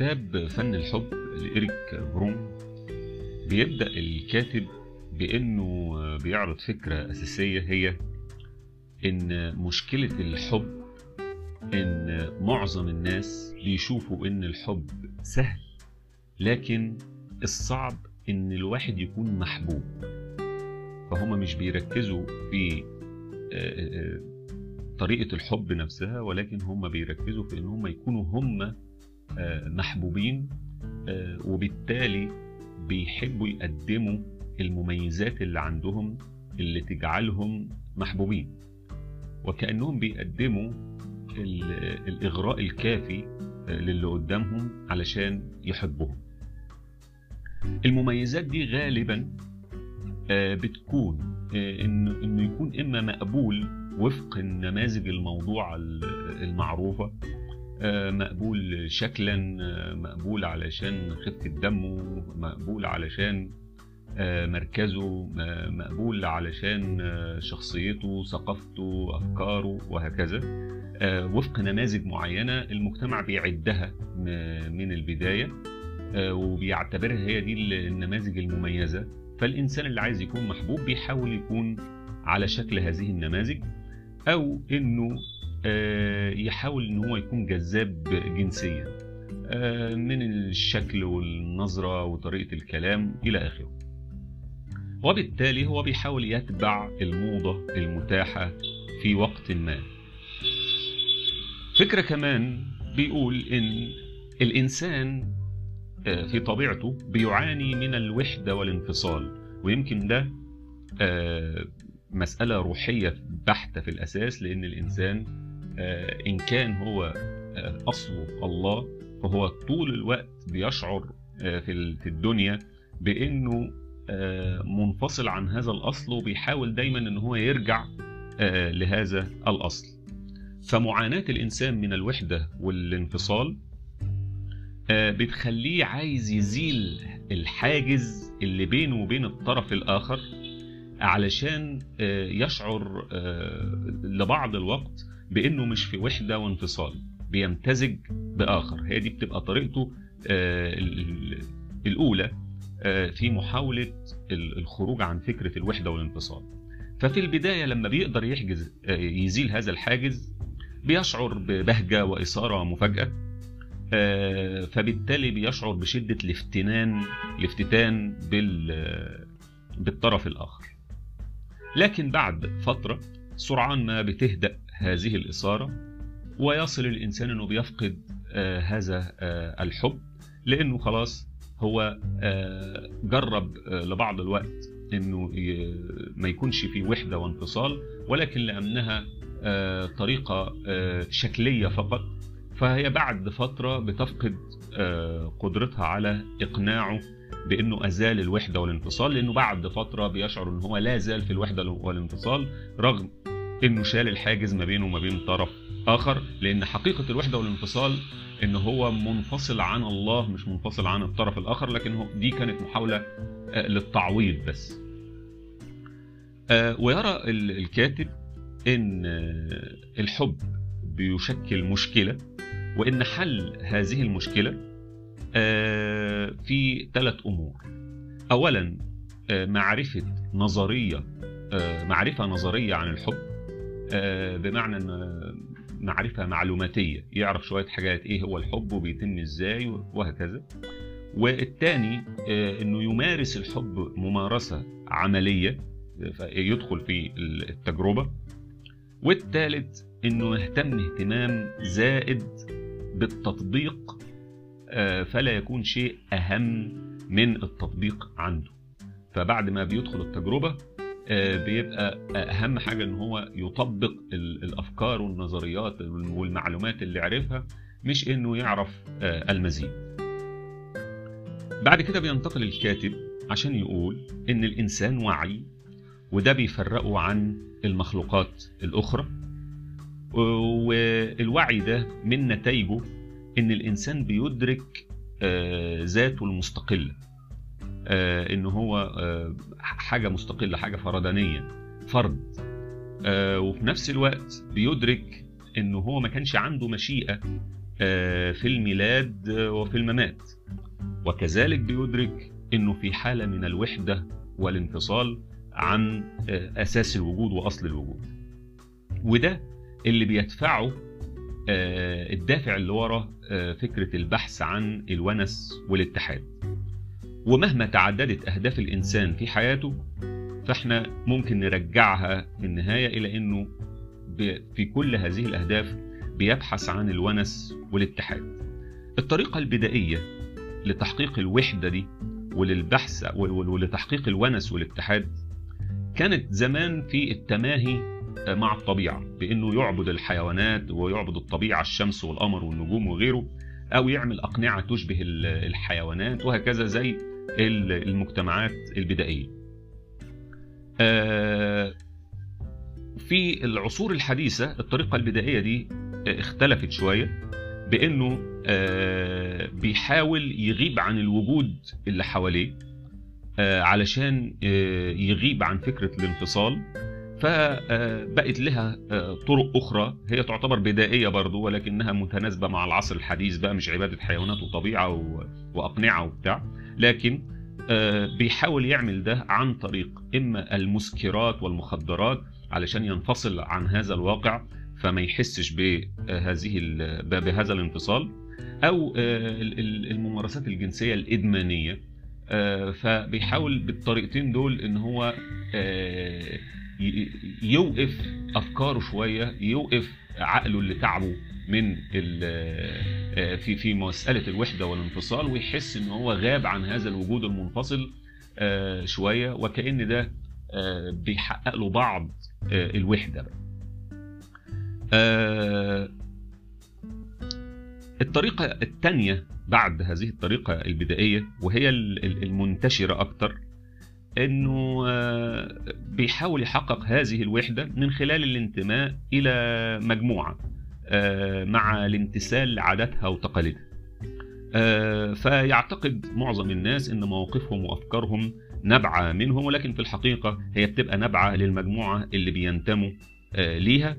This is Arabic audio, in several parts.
كتاب فن الحب لإيريك بروم. بيبدأ الكاتب بإنه بيعرض فكرة أساسية هي إن مشكلة الحب إن معظم الناس بيشوفوا إن الحب سهل لكن الصعب إن الواحد يكون محبوب. فهم مش بيركزوا في طريقة الحب نفسها ولكن هم بيركزوا في إن هم يكونوا هم محبوبين وبالتالي بيحبوا يقدموا المميزات اللي عندهم اللي تجعلهم محبوبين. وكأنهم بيقدموا الإغراء الكافي للي قدامهم علشان يحبهم المميزات دي غالبا بتكون إنه يكون إما مقبول وفق النماذج الموضوعه المعروفة مقبول شكلا مقبول علشان خفة دمه مقبول علشان مركزه مقبول علشان شخصيته ثقافته أفكاره وهكذا. وفق نماذج معينة المجتمع بيعدها من البداية وبيعتبرها هي دي النماذج المميزة. فالإنسان اللي عايز يكون محبوب بيحاول يكون على شكل هذه النماذج أو إنه يحاول إن هو يكون جذاب جنسيا من الشكل والنظرة وطريقة الكلام إلى آخره. وبالتالي هو بيحاول يتبع الموضة المتاحة في وقت ما. فكرة كمان بيقول إن الإنسان في طبيعته بيعاني من الوحدة والانفصال ويمكن ده مسألة روحية بحتة في الأساس لأن الإنسان إن كان هو أصله الله فهو طول الوقت بيشعر في الدنيا بأنه منفصل عن هذا الأصل وبيحاول دايما أن هو يرجع لهذا الأصل. فمعاناة الإنسان من الوحدة والانفصال بتخليه عايز يزيل الحاجز اللي بينه وبين الطرف الآخر علشان يشعر لبعض الوقت بأنه مش في وحدة وانفصال بيمتزج بآخر. هي دي بتبقى طريقته الأولى في محاولة الخروج عن فكرة الوحدة والانفصال. ففي البداية لما بيقدر يحجز يزيل هذا الحاجز بيشعر ببهجة وإثارة ومفاجأة فبالتالي بيشعر بشدة الافتنان الافتتان بالطرف الآخر. لكن بعد فترة سرعان ما بتهدأ هذه الإثارة ويصل الإنسان أنه بيفقد آه هذا آه الحب لأنه خلاص هو آه جرب لبعض الوقت أنه ما يكونش في وحدة وانفصال ولكن لأنها طريقة شكلية فقط فهي بعد فترة بتفقد قدرتها على إقناعه بأنه أزال الوحدة والانفصال لأنه بعد فترة بيشعر ان هو لا زال في الوحدة والانفصال رغم إنه شال الحاجز ما بينه وما بين طرف آخر لأن حقيقة الوحدة والانفصال إن هو منفصل عن الله مش منفصل عن الطرف الآخر لكن دي كانت محاولة للتعويض بس. ويرى الكاتب إن الحب بيشكل مشكلة وإن حل هذه المشكلة في ثلاث أمور. اولا معرفة نظرية معرفة نظرية عن الحب. بمعنى إن معرفة معلوماتية يعرف شوية حاجات إيه هو الحب وبيتم إزاي وهكذا. والثاني إنه يمارس الحب ممارسة عملية يدخل في التجربة. والثالث إنه يهتم اهتمام زائد بالتطبيق فلا يكون شيء أهم من التطبيق عنده. فبعد ما بيدخل التجربة بيبقى أهم حاجة إن هو يطبق الأفكار والنظريات والمعلومات اللي عرفها مش إنه يعرف المزيد. بعد كده بينتقل الكاتب عشان يقول إن الإنسان وعي وده بيفرقه عن المخلوقات الأخرى والوعي ده من نتائجه إن الإنسان بيدرك ذاته المستقلة. إن هو حاجة مستقلة حاجة فردانيه فرد وفي نفس الوقت بيدرك انه هو ما كانش عنده مشيئة في الميلاد وفي الممات. وكذلك بيدرك إنه في حالة من الوحدة والانفصال عن أساس الوجود وأصل الوجود. وده اللي بيدفعه الدافع اللي ورا فكرة البحث عن الونس والاتحاد. ومهما تعددت أهداف الإنسان في حياته فإحنا ممكن نرجعها في النهاية إلى إنه في كل هذه الأهداف بيبحث عن الونس والاتحاد. الطريقة البدائية لتحقيق الوحدة دي وللبحث ولتحقيق الونس والاتحاد كانت زمان في التماهي مع الطبيعة بإنه يعبد الحيوانات ويعبد الطبيعة الشمس والقمر والنجوم وغيره أو يعمل أقنعة تشبه الحيوانات وهكذا زي المجتمعات البدائية. في العصور الحديثة الطريقة البدائية دي اختلفت شوية بأنه بيحاول يغيب عن الوجود اللي حواليه علشان يغيب عن فكرة الانفصال. فبقت لها طرق أخرى. هي تعتبر بدائية برضو ولكنها متناسبة مع العصر الحديث بقى مش عبادة حيوانات وطبيعة وأقنعة وبتاع. لكن بيحاول يعمل ده عن طريق إما المسكرات والمخدرات علشان ينفصل عن هذا الواقع فما يحسش بهذه بهذا الانفصال أو الممارسات الجنسية الإدمانية فبيحاول بالطريقتين دول إن هو يوقف أفكاره شوية يوقف عقله اللي تعبه. من في في مسألة الوحدة والانفصال ويحس إن هو غاب عن هذا الوجود المنفصل شوية وكأن ده بيحقق له بعض الوحدة. الطريقة الثانية بعد هذه الطريقة البدائية وهي المنتشرة أكتر إنه بيحاول يحقق هذه الوحدة من خلال الانتماء إلى مجموعة مع الامتثال لعاداتها وتقاليدها. فيعتقد معظم الناس إن مواقفهم وأفكارهم نابعه منهم ولكن في الحقيقة هي بتبقى نابعه للمجموعة اللي بينتموا ليها.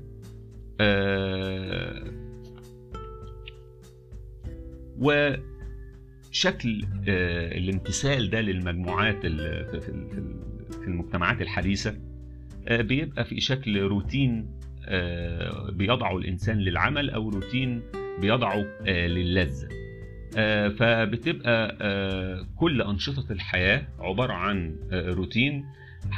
وشكل الامتثال ده للمجموعات في المجتمعات الحديثة بيبقى في شكل روتين بيضعه الإنسان للعمل أو روتين بيضعه للذة. فبتبقى كل أنشطة الحياة عبارة عن روتين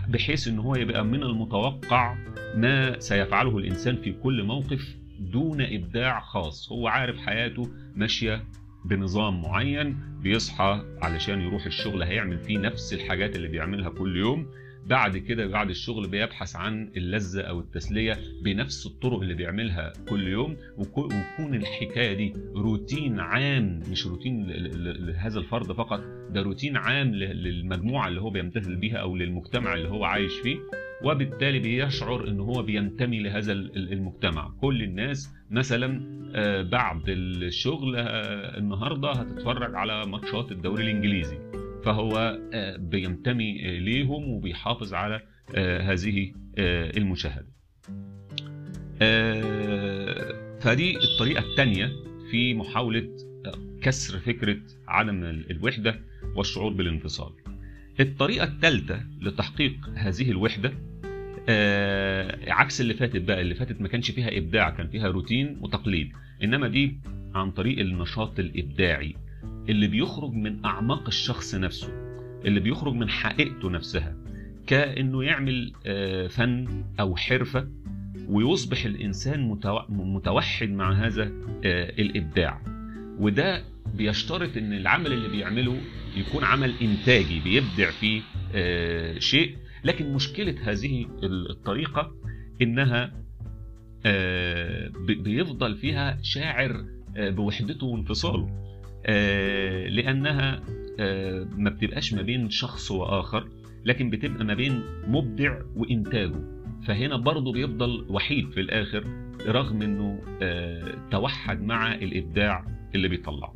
بحيث إن هو يبقى من المتوقع ما سيفعله الإنسان في كل موقف دون إبداع خاص. هو عارف حياته ماشية بنظام معين بيصحى علشان يروح الشغل هيعمل فيه نفس الحاجات اللي بيعملها كل يوم. بعد كده بعد الشغل بيبحث عن اللذة أو التسلية بنفس الطرق اللي بيعملها كل يوم ويكون الحكاية دي روتين عام مش روتين لهذا الفرد فقط ده روتين عام للمجموعة اللي هو بيمتثل بيها أو للمجتمع اللي هو عايش فيه وبالتالي بيشعر إن هو بينتمي لهذا المجتمع. كل الناس مثلا بعد الشغل النهارده هتتفرج على ماتشات الدوري الإنجليزي. فهو بينتمي ليهم وبيحافظ على هذه المشاهدة. فدي الطريقة الثانية في محاولة كسر فكرة عدم الوحدة والشعور بالانفصال. الطريقة الثالثة لتحقيق هذه الوحدة آه عكس اللي فاتت بقى اللي فاتت ما كانش فيها إبداع كان فيها روتين وتقليد. إنما دي عن طريق النشاط الإبداعي. اللي بيخرج من أعماق الشخص نفسه اللي بيخرج من حقيقته نفسها كأنه يعمل آه فن أو حرفة ويصبح الإنسان متوحد مع هذا آه الإبداع. وده بيشترط إن العمل اللي بيعمله يكون عمل إنتاجي بيبدع فيه شيء. لكن مشكلة هذه الطريقة إنها بيفضل فيها شاعر بوحدته وانفصاله. لأنها ما بتبقاش ما بين شخص وآخر لكن بتبقى ما بين مبدع وإنتاجه. فهنا برضه بيفضل وحيد في الآخر رغم إنه توحد مع الإبداع اللي بيطلعه.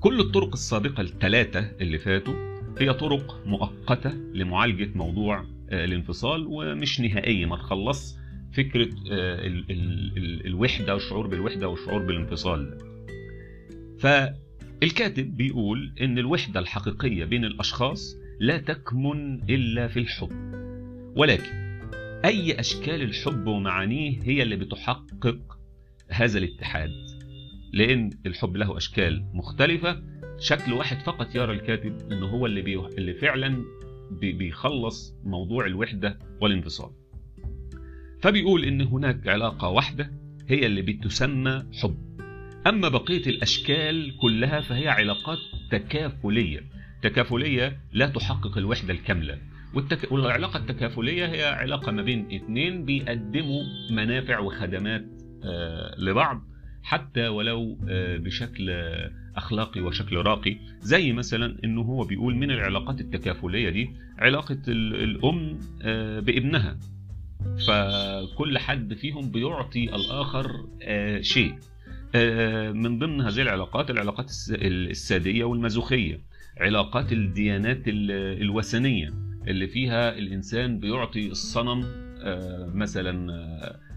كل الطرق السابقة الثلاثة اللي فاتوا هي طرق مؤقتة لمعالجة موضوع الانفصال ومش نهائية ما تخلص فكرة ال ال ال الوحدة والشعور بالوحدة والشعور بالانفصال فالكاتب بيقول إن الوحدة الحقيقية بين الأشخاص لا تكمن إلا في الحب. ولكن أي أشكال الحب ومعانيه هي اللي بتحقق هذا الاتحاد؟ لأن الحب له أشكال مختلفة. شكل واحد فقط يرى الكاتب إنه هو اللي بي... اللي فعلا بي... بيخلص موضوع الوحدة والانفصال. فبيقول إن هناك علاقة واحدة هي اللي بتسمى حب. أما بقية الأشكال كلها فهي علاقات تكافلية. تكافلية لا تحقق الوحدة الكاملة. والتك... والعلاقة التكافلية هي علاقة ما بين اثنين بيقدموا منافع وخدمات آه لبعض حتى ولو آه بشكل أخلاقي وشكل راقي. زي مثلا إنه هو بيقول من العلاقات التكافلية دي علاقة الأم آه بابنها. فكل حد فيهم بيعطي الآخر شيء. من ضمن هذه العلاقات العلاقات السادية والمازوخية علاقات الديانات الوثنية اللي فيها الإنسان بيعطي الصنم مثلا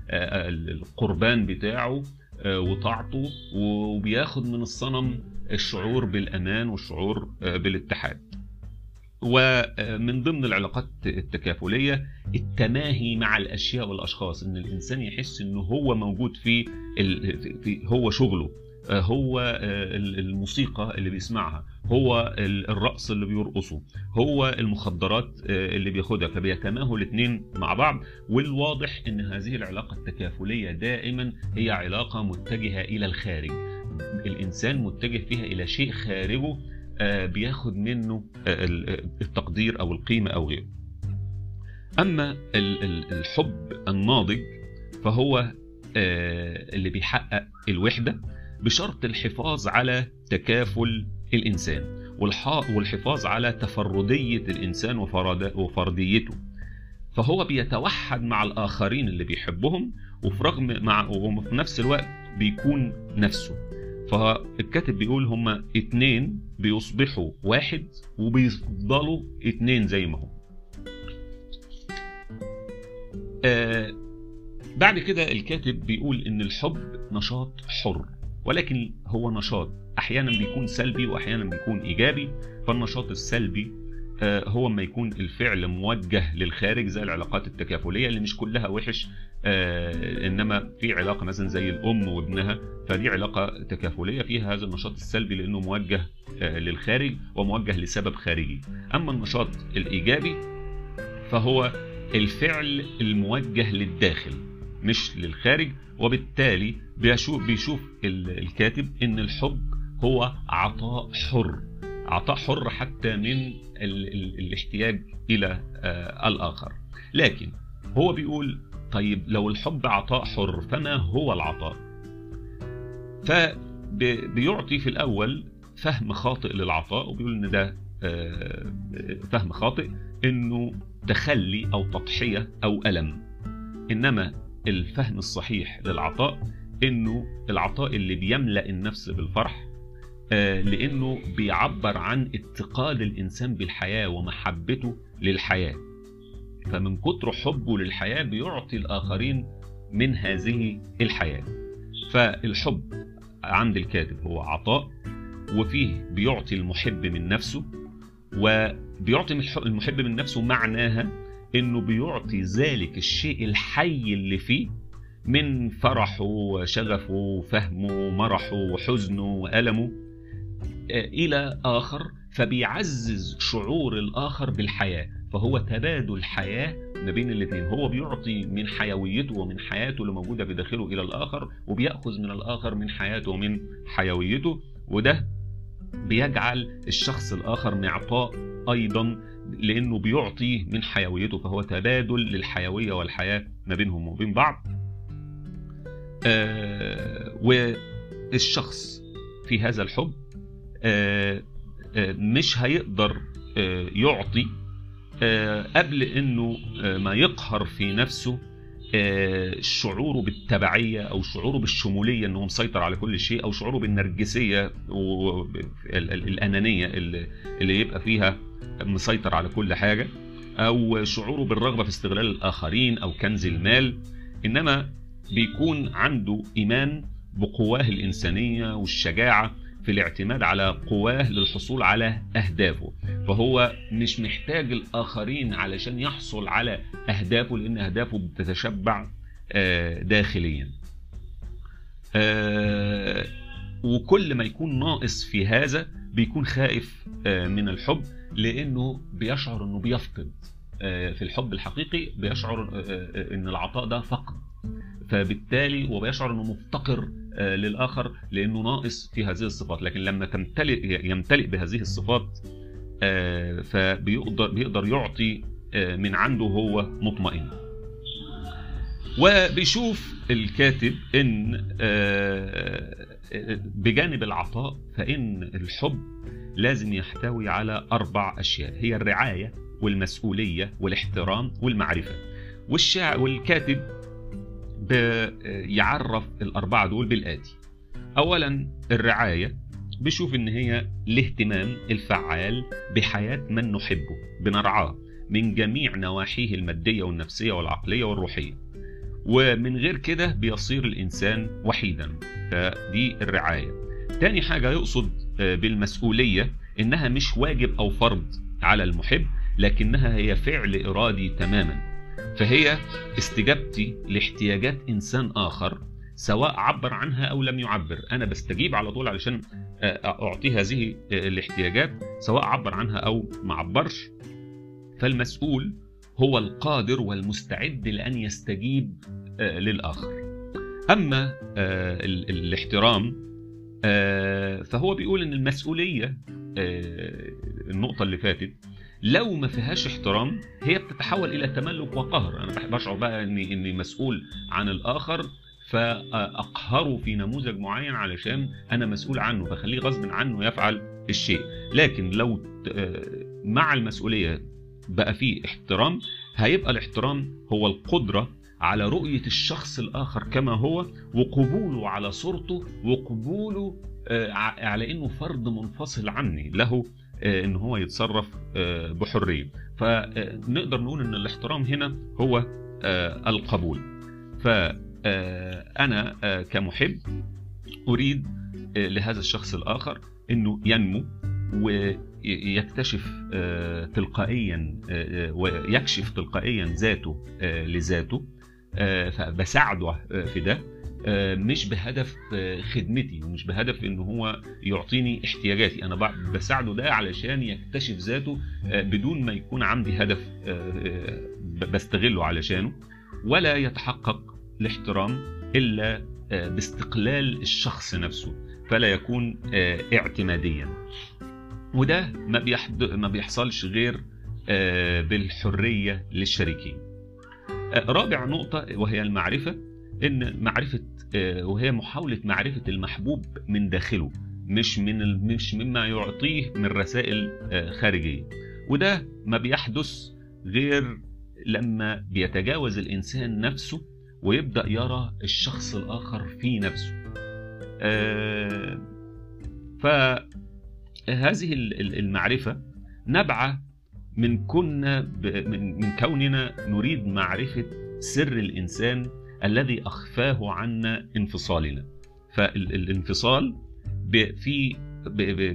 القربان بتاعه وطاعته وبياخد من الصنم الشعور بالأمان والشعور بالاتحاد. ومن ضمن العلاقات التكافلية التماهي مع الأشياء والأشخاص إن الإنسان يحس إنه هو موجود في, في هو شغله هو الموسيقى اللي بيسمعها هو الرقص اللي بيرقصه هو المخدرات اللي بياخدها فبيتماهوا الاثنين مع بعض والواضح إن هذه العلاقة التكافلية دائما هي علاقة متجهة إلى الخارج. الإنسان متجه فيها إلى شيء خارجه بياخد منه التقدير أو القيمة أو غيره. أما الحب الناضج فهو اللي بيحقق الوحدة بشرط الحفاظ على تكافل الإنسان والحفاظ على تفردية الإنسان وفرديته. فهو بيتوحد مع الآخرين اللي بيحبهم وفي رغم مع وفي نفس الوقت بيكون نفسه. فالكاتب بيقول هما اتنين بيصبحوا واحد وبيفضلوا اتنين زي ما هم. آه بعد كده الكاتب بيقول إن الحب نشاط حر ولكن هو نشاط. أحيانا بيكون سلبي وأحيانا بيكون إيجابي فالنشاط السلبي آه هو ما يكون الفعل موجه للخارج زي العلاقات التكافلية اللي مش كلها وحش آه إنما في علاقة مثلا زي الأم وابنها فدي علاقة تكافلية فيها هذا النشاط السلبي لأنه موجه آه للخارج وموجه لسبب خارجي. أما النشاط الإيجابي فهو الفعل الموجه للداخل مش للخارج وبالتالي بيشوف, بيشوف الكاتب إن الحب هو عطاء حر عطاء حر حتى من ال ال الاحتياج إلى آه الآخر. لكن هو بيقول طيب لو الحب عطاء حر فما هو العطاء؟ فبيعطي في الأول فهم خاطئ للعطاء وبيقول إن ده آه فهم خاطئ إنه تخلي أو تضحية أو ألم. إنما الفهم الصحيح للعطاء إنه العطاء اللي بيملأ النفس بالفرح آه لإنه بيعبر عن اتقاد الإنسان بالحياة ومحبته للحياة. فمن كتر حبه للحياة بيعطي الآخرين من هذه الحياة. فالحب عند الكاتب هو عطاء وفيه بيعطي المحب من نفسه وبيعطي المحب من نفسه معناها إنه بيعطي ذلك الشيء الحي اللي فيه من فرحه وشغفه وفهمه ومرحه وحزنه وألمه إلى آخر فبيعزز شعور الآخر بالحياة. فهو تبادل حياة ما بين الاثنين. هو بيعطي من حيويته ومن حياته اللي موجودة بداخله إلى الآخر وبيأخذ من الآخر من حياته ومن حيويته وده بيجعل الشخص الآخر معطاء أيضا لأنه بيعطي من حيويته. فهو تبادل للحيوية والحياة ما بينهم وبين بعض. آه والشخص في هذا الحب آه آه مش هيقدر آه يعطي قبل إنه آه ما يقهر في نفسه آه شعوره بالتبعية أو شعوره بالشمولية إنه مسيطر على كل شيء أو شعوره بالنرجسية والانانيه اللي يبقى فيها مسيطر على كل حاجة أو شعوره بالرغبة في استغلال الآخرين أو كنز المال. إنما بيكون عنده إيمان بقواه الإنسانية والشجاعة في الاعتماد على قواه للحصول على أهدافه. فهو مش محتاج الآخرين علشان يحصل على أهدافه لأن أهدافه بتتشبع آه، داخليا. آه، وكل ما يكون ناقص في هذا بيكون خائف آه، من الحب لأنه بيشعر إنه بيفقد. في الحب الحقيقي بيشعر إن العطاء ده فقد. فبالتالي هو بيشعر إنه مفتقر للآخر لأنه ناقص في هذه الصفات. لكن لما تمتلئ يمتلئ بهذه الصفات فبيقدر بيقدر يعطي من عنده هو مطمئن. وبيشوف الكاتب إن بجانب العطاء فإن الحب لازم يحتوي على أربع أشياء. هي الرعاية والمسؤولية والاحترام والمعرفة. والشاعر والكاتب يعرف الأربعة دول بالآتي. اولا الرعاية بيشوف إن هي الاهتمام الفعال بحياة من نحبه بنرعاه من جميع نواحيه المادية والنفسية والعقلية والروحية. ومن غير كده بيصير الإنسان وحيدا فدي الرعاية. تاني حاجة يقصد بالمسؤولية إنها مش واجب أو فرض على المحب لكنها هي فعل إرادي تماما. فهي استجابتي لاحتياجات إنسان آخر سواء عبر عنها أو لم يعبر. أنا بستجيب على طول علشان اعطيه هذه الاحتياجات سواء عبر عنها أو ما عبرش. فالمسؤول هو القادر والمستعد لأن يستجيب للآخر. أما الاحترام فهو بيقول إن المسؤولية النقطة اللي فاتت لو ما فيهاش احترام هي بتتحول إلى تملك وقهر. أنا بشعر بقى إني إني مسؤول عن الآخر فاقهره في نموذج معين علشان أنا مسؤول عنه فخليه غصب عنه يفعل الشيء. لكن لو مع المسؤولية بقى فيه احترام هيبقى الاحترام هو القدرة على رؤية الشخص الآخر كما هو وقبوله على صورته وقبوله على إنه فرد منفصل عني له إن هو يتصرف بحرية. فنقدر نقول إن الاحترام هنا هو القبول. فانا كمحب أريد لهذا الشخص الآخر إنه ينمو ويكتشف تلقائيا ويكشف تلقائيا ذاته لذاته. فبساعده في ده. مش بهدف خدمتي ومش بهدف إن هو يعطيني احتياجاتي. أنا بساعده ده علشان يكتشف ذاته بدون ما يكون عندي هدف بستغله علشانه. ولا يتحقق الاحترام إلا باستقلال الشخص نفسه فلا يكون اعتماديا. وده ما. ما بيحصلش غير بالحرية للشريكين. رابع نقطة وهي المعرفة. إن معرفة وهي محاولة معرفة المحبوب من داخله مش من مش مما يعطيه من رسائل خارجية. وده ما بيحدث غير لما بيتجاوز الإنسان نفسه ويبدأ يرى الشخص الآخر في نفسه. فهذه المعرفة نبعه من كنا من كوننا نريد معرفة سر الإنسان الذي أخفاه عنا انفصالنا. فالانفصال في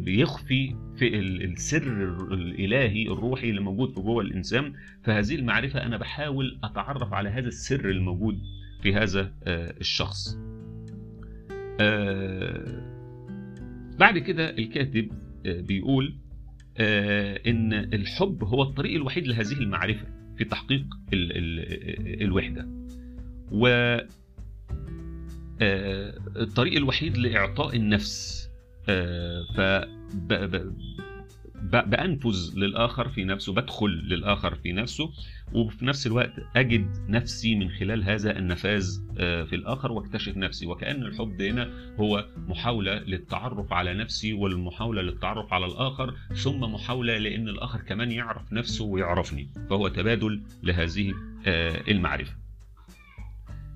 بيخفي في السر الإلهي الروحي اللي موجود في جوه الإنسان. فهذه المعرفة أنا بحاول أتعرف على هذا السر الموجود في هذا الشخص. بعد كده الكاتب بيقول إن الحب هو الطريق الوحيد لهذه المعرفة في تحقيق الوحدة. و الطريق الوحيد لإعطاء النفس ف بأنفذ للآخر في نفسه بدخل للآخر في نفسه وفي نفس الوقت أجد نفسي من خلال هذا النفاذ في الآخر واكتشف نفسي. وكأن الحب هنا هو محاولة للتعرف على نفسي والمحاولة للتعرف على الآخر ثم محاولة لأن الآخر كمان يعرف نفسه ويعرفني فهو تبادل لهذه المعرفة.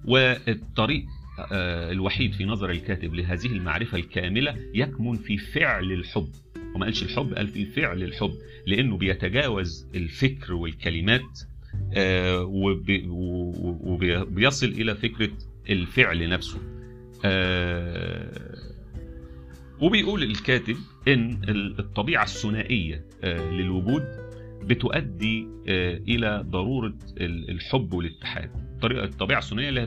والطريق الوحيد في نظر الكاتب لهذه المعرفة الكاملة يكمن في فعل الحب. وما قالش الحب قال في فعل الحب لأنه بيتجاوز الفكر والكلمات آه، وبيصل إلى فكرة الفعل نفسه. آه، وبيقول الكاتب إن ال- الطبيعة الثنائية آه، للوجود بتؤدي آه، إلى ضرورة ال- الحب والاتحاد. طريقة الطبيعة الثنائيه اللي هي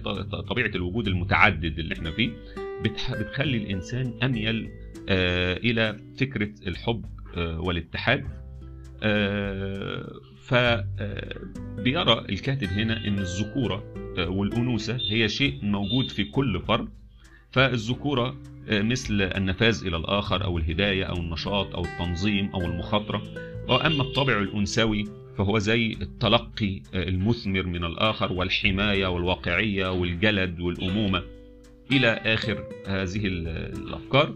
طبيعة الوجود المتعدد اللي إحنا فيه بتخلي الإنسان أميل آه، إلى فكرة الحب آه، والاتحاد. فبيرى الكاتب هنا إن الذكورة والأنوثة هي شيء موجود في كل فرد. فالذكورة مثل النفاذ إلى الآخر أو الهداية أو النشاط أو التنظيم أو المخاطرة وأما الطابع الأنثوي فهو زي التلقي المثمر من الآخر والحماية والواقعية والجلد والأمومة إلى آخر هذه ال- الأفكار.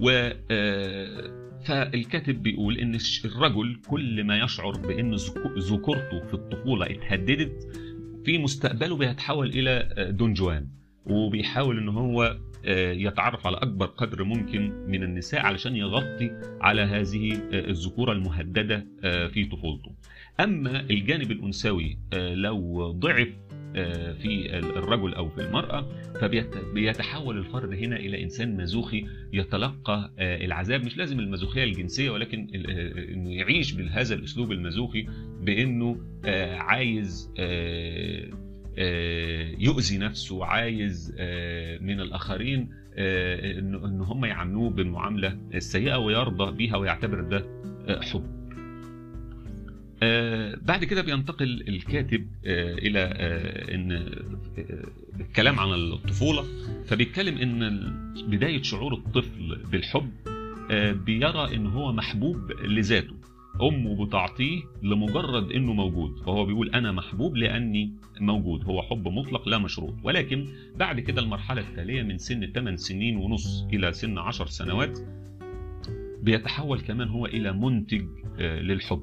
و آه، فالكاتب بيقول إن الرجل كل ما يشعر بإن ذكو- ذكورته في الطفولة اتهددت في مستقبله بيتحول إلى آه، دون جوان وبيحاول إن هو يتعرف على أكبر قدر ممكن من النساء علشان يغطي على هذه آه، الذكورة المهددة آه، في طفولته. أما الجانب الأنثوي آه، لو ضعف آه، في الرجل أو في المرأة فبيتحول الفرد هنا إلى إنسان مزوخي يتلقى آه، العذاب. مش لازم المزوخيه الجنسية ولكن آه، إنه يعيش بهذا الأسلوب المزوخي بإنه آه، عايز آه، آه، يؤذي نفسه عايز آه، من الآخرين آه، ان هم يعاملوه بالمعامله السيئه ويرضى بيها ويعتبر ده آه، حب. آه، بعد كده بينتقل الكاتب آه، إلى آه، إن آه، الكلام عن الطفولة. فبيتكلم إن بداية شعور الطفل بالحب آه، بيرى إن هو محبوب لذاته. امه بتعطيه لمجرد إنه موجود فهو بيقول أنا محبوب لأني موجود هو حب مطلق لا مشروط. ولكن بعد كده المرحلة التالية من سن 8 سنين ونص إلى سن 10 سنوات بيتحول كمان هو إلى منتج آه، للحب.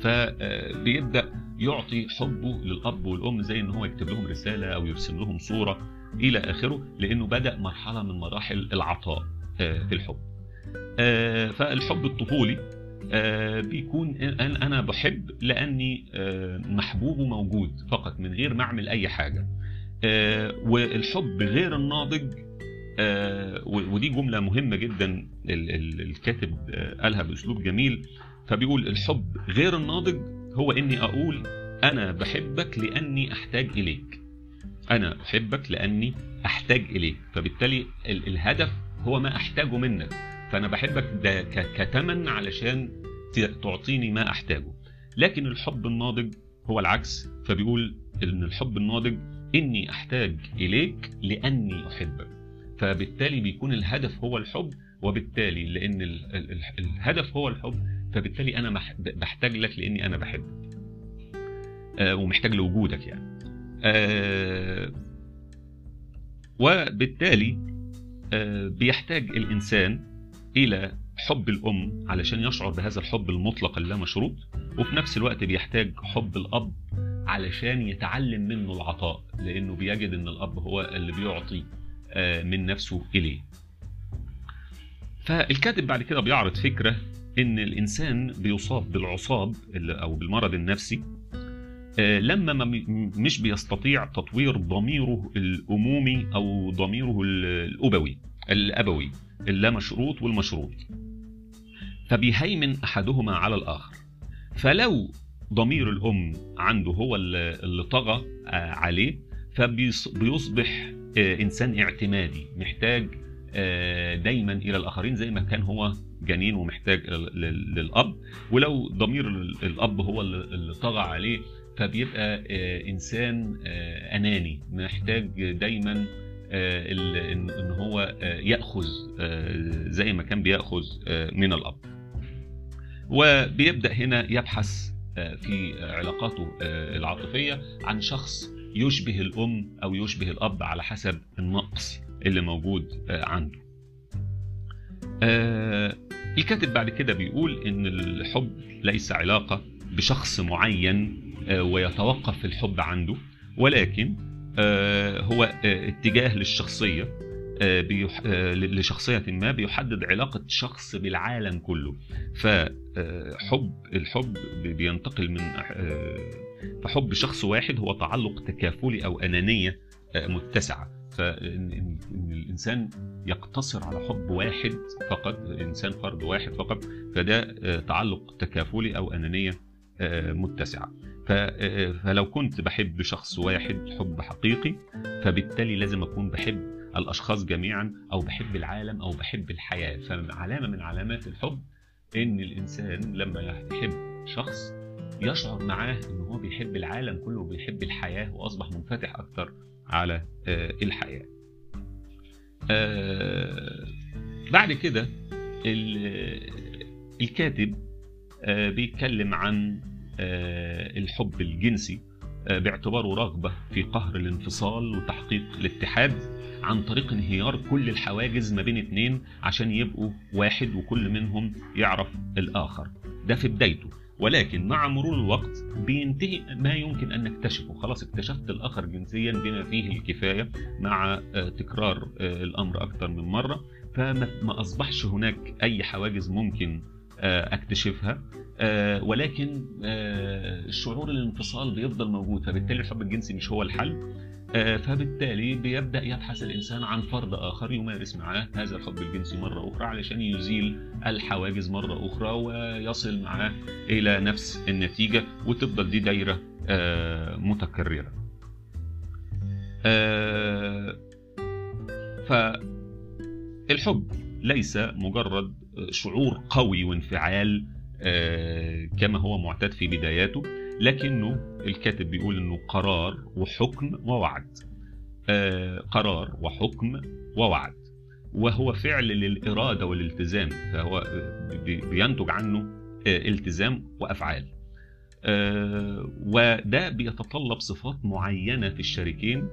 فبيبدا يعطي حبه للأب والأم زي إن هو يكتب لهم رسالة أو يرسم لهم صورة إلى آخره لأنه بدأ مرحلة من مراحل العطاء آه، في الحب. آه، فالحب الطفولي آه، بيكون أنا أنا بحب لأني آه، محبوب وموجود فقط من غير ما أعمل أي حاجة. آه، والحب غير الناضج آه، ودي جملة مهمة جدا ال- ال- الكاتب آه، قالها بأسلوب جميل. فبيقول الحب غير الناضج هو إني أقول أنا بحبك لأني أحتاج إليك. أنا أحبك لأني أحتاج إليك. فبالتالي ال- الهدف هو ما أحتاجه منك. فأنا بحبك ده كتمن علشان تعطيني ما أحتاجه. لكن الحب الناضج هو العكس فبيقول إن الحب الناضج إني أحتاج إليك لأني أحبك. فبالتالي بيكون الهدف هو الحب وبالتالي لأن ال- ال- ال- الهدف هو الحب فبالتالي أنا بحتاج لك لأني أنا بحبك. آه، ومحتاج لوجودك يعني. آه، وبالتالي آه، بيحتاج الإنسان إلى حب الأم علشان يشعر بهذا الحب المطلق اللامشروط وفي نفس الوقت بيحتاج حب الأب علشان يتعلم منه العطاء لأنه بيجد إن الأب هو اللي بيعطي آه، من نفسه إليه. فالكاتب بعد كده بيعرض فكرة إن الإنسان بيصاب بالعصاب أو بالمرض النفسي آه، لما مش بيستطيع تطوير ضميره الأمومي أو ضميره ال- الأبوي الأبوي. اللامشروط والمشروط. فبيهيمن أحدهما على الآخر. فلو ضمير الأم عنده هو اللي طغى آه، عليه فبيصبح إنسان اعتمادي محتاج آه، دايما إلى الآخرين زي ما كان هو جنين ومحتاج لل- لل- للأب. ولو ضمير ال- الأب هو اللي طغى عليه فبيبقى آه، إنسان آه، أناني محتاج دايما آه، ان إن هو آه، يأخذ آه، زي ما كان بيأخذ آه، من الأب. وبيبدأ هنا يبحث آه، في علاقاته آه، العاطفية عن شخص يشبه الأم أو يشبه الأب على حسب النقص اللي موجود آه، عنده. آه، الكاتب بعد كده بيقول إن الحب ليس علاقة بشخص معين آه، ويتوقف الحب عنده ولكن آه، هو آه، اتجاه للشخصية آه، بيح... آه، لشخصية ما بيحدد علاقة شخص بالعالم كله. فحب الحب بينتقل من آه، فحب شخص واحد هو تعلق تكافلي أو أنانية متسعة. فإن الإنسان يقتصر على حب واحد فقط إنسان فرد واحد فقط فده تعلق تكافلي أو أنانية متسعة. فلو كنت بحب شخص واحد حب حقيقي فبالتالي لازم أكون بحب الأشخاص جميعا أو بحب العالم أو بحب الحياة. فعلامة من علامات الحب إن الإنسان لما يحب شخص يشعر معاه إن هو بيحب العالم كله وبيحب الحياة وأصبح منفتح أكثر على آه، الحياة. آه، بعد كده الكاتب آه، بيتكلم عن الحب الجنسي باعتباره رغبة في قهر الانفصال وتحقيق الاتحاد عن طريق انهيار كل الحواجز ما بين اتنين عشان يبقوا واحد وكل منهم يعرف الآخر. ده في بدايته. ولكن مع مرور الوقت بينتهي ما يمكن أن نكتشفه. خلاص اكتشفت الآخر جنسيا بما فيه الكفاية مع آه، تكرار آه، الأمر أكثر من مرة. فما أصبحش هناك أي حواجز ممكن آه، أكتشفها ولكن شعور الانفصال بيفضل موجود فبالتالي الحب الجنسي مش هو الحل آه، فبالتالي بيبدأ يبحث الإنسان عن فرد آخر يمارس معاه هذا الحب الجنسي مرة أخرى علشان يزيل الحواجز مرة أخرى ويصل معاه إلى نفس النتيجة وتفضل دي دايرة آه، متكررة. آه، فالحب ليس مجرد شعور قوي وانفعال كما هو معتاد في بداياته لكنه الكاتب بيقول إنه قرار وحكم ووعد. آه قرار وحكم ووعد. وهو فعل للإرادة والالتزام فهو بينتج عنه آه التزام وأفعال. آه وده بيتطلب صفات معينة في الشريكين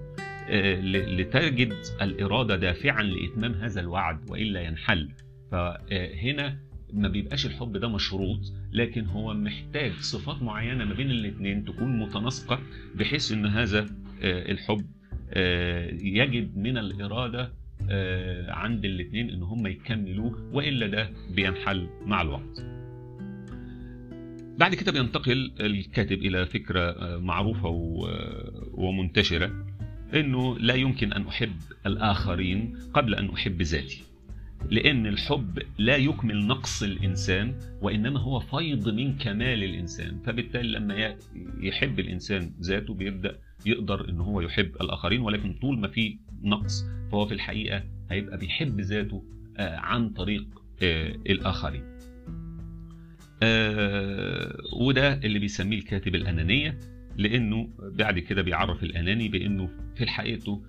آه لتجد الإرادة دافعا لإتمام هذا الوعد وإلا ينحل. فهنا ما بيبقاش الحب ده مشروط لكن هو محتاج صفات معينة ما بين الاثنين تكون متناسقة بحيث إن هذا آه، الحب آه، يجد من الإرادة آه، عند الاثنين إن هم يكملوه وإلا ده بينحل مع الوقت. بعد كده بينتقل الكاتب إلى فكرة معروفة ومنتشرة إنه لا يمكن أن أحب الآخرين قبل أن أحب ذاتي. لأن الحب لا يكمل نقص الإنسان وإنما هو فيض من كمال الإنسان. فبالتالي لما يحب الإنسان ذاته بيبدأ يقدر إن هو يحب الآخرين ولكن طول ما في نقص فهو في الحقيقة هيبقى بيحب ذاته آه، عن طريق آه، الآخرين. آه، وده اللي بيسميه الكاتب الأنانية لأنه بعد كده بيعرف الأناني بأنه في حقيقته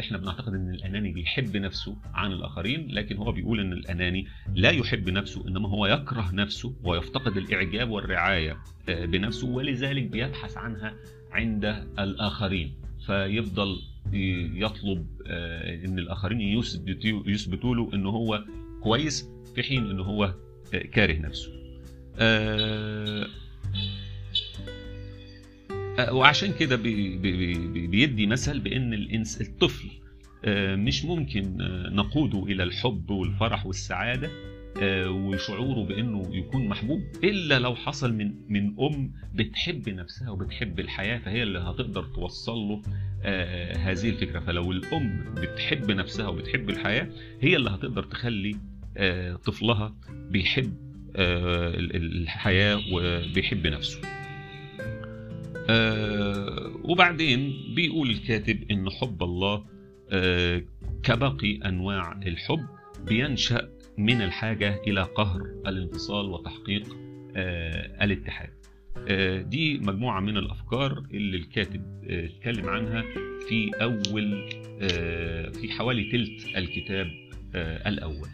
إحنا بنعتقد إن الأناني بيحب نفسه عن الآخرين لكن هو بيقول إن الأناني لا يحب نفسه إنما هو يكره نفسه ويفتقد الإعجاب والرعاية آه، بنفسه ولذلك بيبحث عنها عند الآخرين. فيفضل يطلب آه، إن الآخرين يثبتوا له إن هو كويس في حين إن هو كاره نفسه. آه، وعشان كده بي بي بيدي مثل بأن الانس الطفل آه، مش ممكن آه، نقوده إلى الحب والفرح والسعادة وشعوره بأنه يكون محبوب إلا لو حصل من من أم بتحب نفسها وبتحب الحياة فهي اللي هتقدر توصل له هذه الفكرة. فلو الأم بتحب نفسها وبتحب الحياة هي اللي هتقدر تخلي طفلها بيحب الحياة وبيحب نفسه. آه وبعدين بيقول الكاتب إن حب الله آه كباقي أنواع الحب بينشأ من الحاجة إلى قهر الانفصال وتحقيق آه الاتحاد. دي مجموعة من الأفكار اللي الكاتب اتكلم عنها في أول في حوالي ثلث الكتاب الأول.